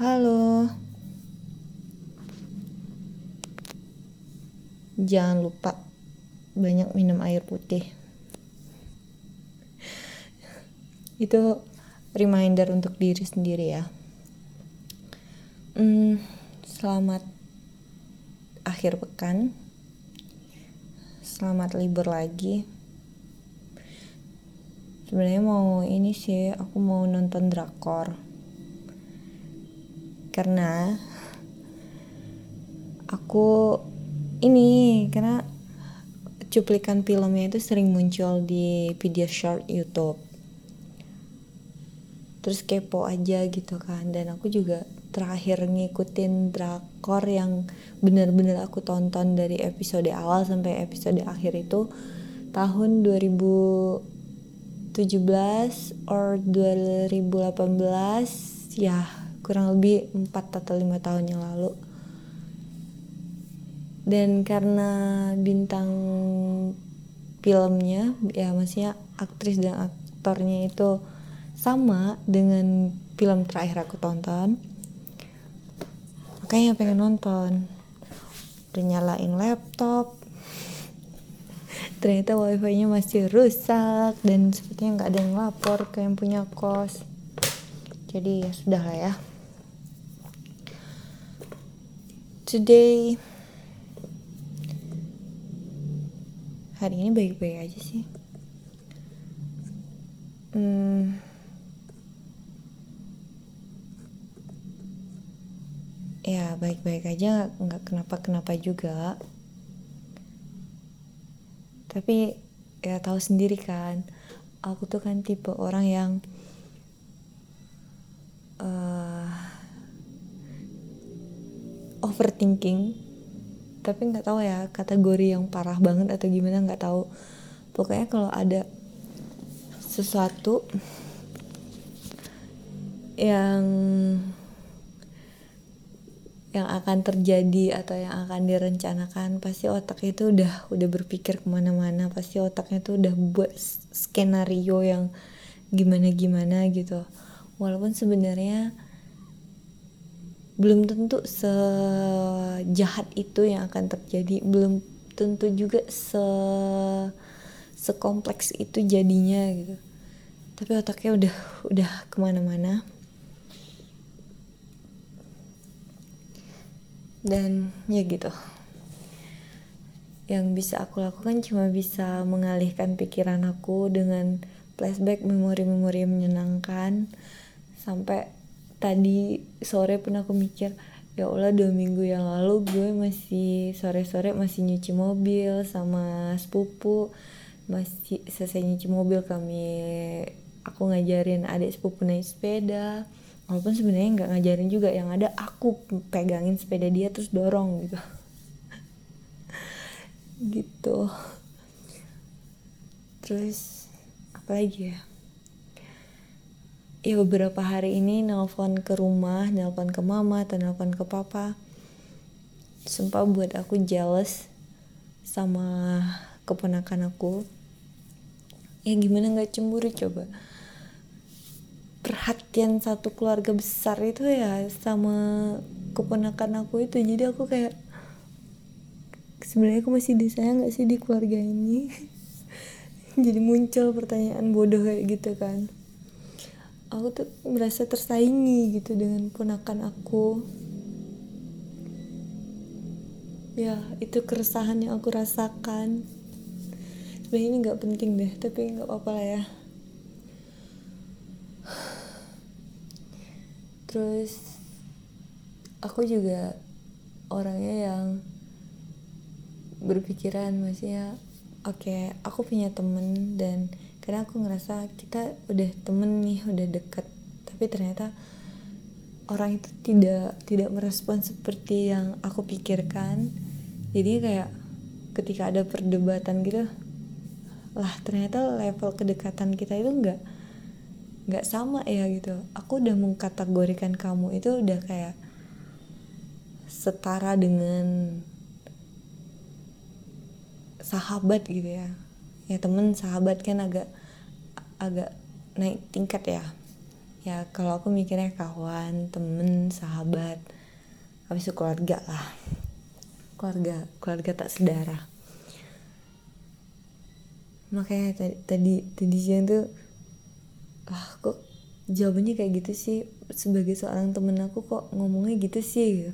Halo. Jangan lupa banyak minum air putih. Itu reminder untuk diri sendiri ya. Hmm, selamat akhir pekan. Selamat libur lagi. Sebenarnya mau ini sih, aku mau nonton drakor. Karena aku ini karena cuplikan filmnya itu sering muncul di video short YouTube. Terus kepo aja gitu kan. Dan aku juga terakhir ngikutin drakor yang bener-bener aku tonton dari episode awal sampai episode akhir itu tahun 2017 or 2018 ya kurang lebih 4 atau 5 tahun yang lalu. Dan karena bintang filmnya ya maksudnya aktris dan aktornya itu sama dengan film terakhir aku tonton makanya pengen nonton. Udah nyalain laptop. Ternyata wifi nya masih rusak dan sepertinya nggak ada yang lapor ke yang punya kos. Jadi ya sudah lah ya today. Hari ini baik-baik aja sih. Hmm, ya baik-baik aja nggak kenapa-kenapa juga. Tapi ya tahu sendiri kan aku tuh kan tipe orang yang uh, overthinking. Tapi nggak tahu ya kategori yang parah banget atau gimana nggak tahu. Pokoknya kalau ada sesuatu yang yang akan terjadi atau yang akan direncanakan pasti otak itu udah udah berpikir ke mana-mana. Pasti otaknya tuh udah buat skenario yang gimana gimana gitu. Walaupun sebenarnya belum tentu sejahat itu yang akan terjadi. Belum tentu juga se sekompleks itu jadinya gitu. Tapi otaknya udah udah ke mana-mana. Dan ya gitu. Yang bisa aku lakukan cuma bisa mengalihkan pikiran aku dengan flashback memori-memori menyenangkan sampai tadi sore pun aku mikir ya Allah dua minggu yang lalu gue masih sore-sore masih nyuci mobil sama sepupu masih selesai nyuci mobil kami aku ngajarin adik sepupu naik sepeda. Walaupun sebenarnya nggak ngajarin juga yang ada aku pegangin sepeda dia terus dorong gitu. Gitu. Terus apa lagi ya ya beberapa hari ini nelpon ke rumah, nelpon ke mama, atau nelpon ke papa. Sumpah buat aku jealous sama keponakan aku. Ya gimana nggak cemburu coba. Perhatian satu keluarga besar itu ya sama keponakan aku itu. Jadi aku kayak sebenarnya aku masih disayang nggak sih di keluarga ini. Jadi muncul pertanyaan bodoh kayak gitu kan aku tuh merasa tersaingi gitu dengan ponakan aku. Ya itu keresahan yang aku rasakan. Sebenarnya ini nggak penting deh tapi nggak apa-apa lah ya. Terus aku juga orangnya yang berpikiran maksudnya oke okay, aku punya temen dan karena aku ngerasa kita udah temen nih udah deket. Tapi ternyata orang itu tidak tidak merespon seperti yang aku pikirkan. Jadi kayak ketika ada perdebatan gitu lah ternyata level kedekatan kita itu nggak nggak sama ya gitu. Aku udah mengkategorikan kamu itu udah kayak setara dengan sahabat gitu ya ya temen sahabat kan agak agak naik tingkat ya. Ya kalau aku mikirnya kawan temen sahabat habis itu keluarga lah. Keluarga keluarga tak sedara makanya tadi tadi tadi siang tuh ah kok jawabannya kayak gitu sih? Sebagai seorang temen aku kok ngomongnya gitu sih?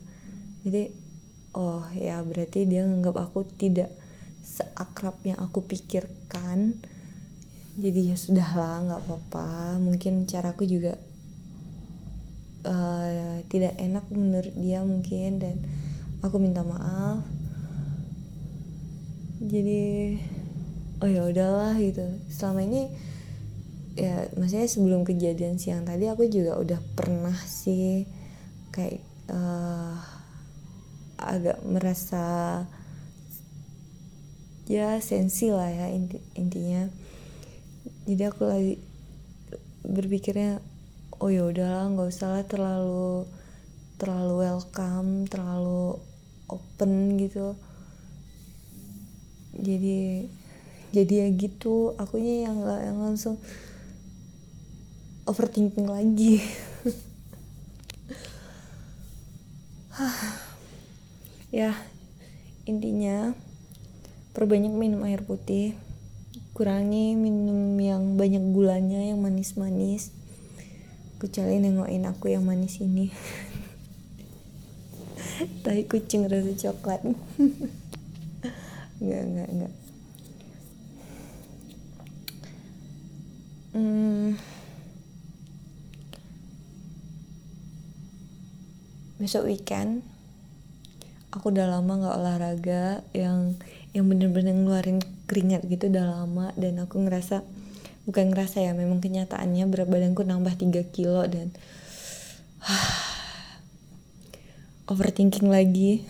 Jadi oh ya berarti dia nganggap aku tidak seakrab yang aku pikirkan jadi ya sudahlah nggak apa-apa. Mungkin caraku juga uh, tidak enak menurut dia mungkin dan aku minta maaf. Jadi oh ya udahlah gitu. Selama ini ya maksudnya sebelum kejadian siang tadi aku juga udah pernah sih kayak uh, agak merasa ya sensi lah ya inti, intinya. Jadi aku lagi berpikirnya oh ya udahlah nggak usah lah terlalu terlalu welcome terlalu open gitu. Jadi jadi ya gitu. Akunya yang nggak yang langsung overthinking lagi. Ya intinya perbanyak minum air putih. Kurangi minum yang banyak gulanya yang manis-manis. Kecuali nengokin aku yang manis ini. Tapi kucing rasa coklat. Nggak nggak nggak. Hmm. besok weekend aku udah lama nggak olahraga yang yang bener-bener ngeluarin keringat gitu udah lama dan aku ngerasa bukan ngerasa ya memang kenyataannya berat badanku nambah 3 kilo dan overthinking lagi.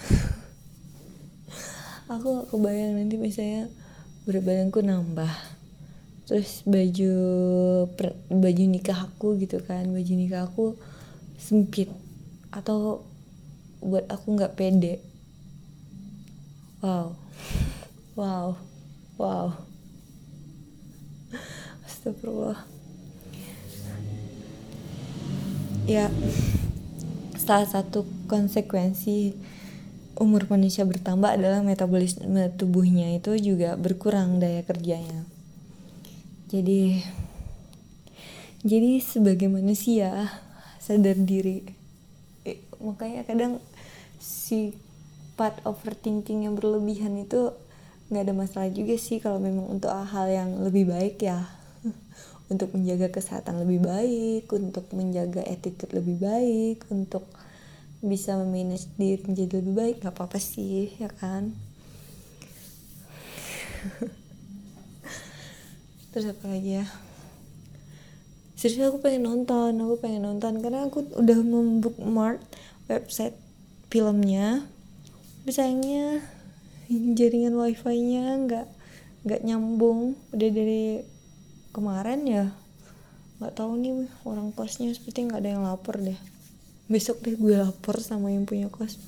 Aku gak kebayang nanti misalnya berat badanku nambah. Terus baju per, baju nikah aku gitu kan baju nikah aku sempit. Atau buat aku nggak pede. Wow. Wow. Wow. Astagfirullah. Ya salah satu konsekuensi umur manusia bertambah adalah metabolisme tubuhnya itu juga berkurang daya kerjanya. Jadi jadi sebagai manusia sadar diri makanya kadang si part overthinking yang berlebihan itu nggak ada masalah juga sih kalau memang untuk hal yang lebih baik ya. Untuk menjaga kesehatan lebih baik untuk menjaga attitude lebih baik untuk bisa memanage diri menjadi lebih baik nggak apa-apa sih ya kan? Terus apa lagi ya serius aku pengen nonton aku pengen nonton. Karena aku udah membookmark website filmnya. Tapi sayangnya jaringan wifi-nya nggak nggak nyambung. Udah dari kemarin ya. Nggak tahu nih orang kosnya seperti nggak ada yang lapor deh. Besok deh gue lapor sama yang punya kos.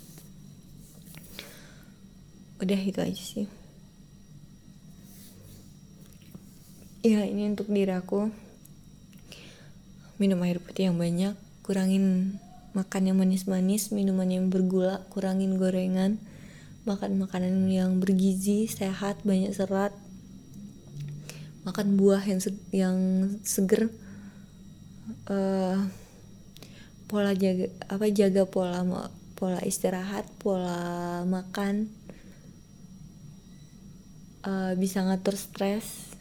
Udah itu aja sih. Ya ini untuk diri aku minum air putih yang banyak kurangin makan yang manis-manis minuman yang bergula kurangin gorengan makan makanan yang bergizi sehat banyak serat makan buah yang se yang seger uh, pola jaga apa jaga pola pola istirahat pola makan uh, bisa ngatur stres.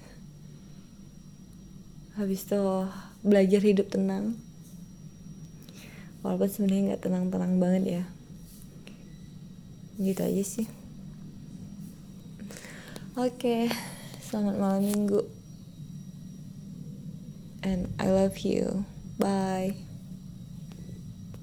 Habis itu belajar hidup tenang. Walaupun sebenarnya nggak tenang-tenang banget ya. Gitu aja sih. Oke selamat malam minggu. And I love you. Bye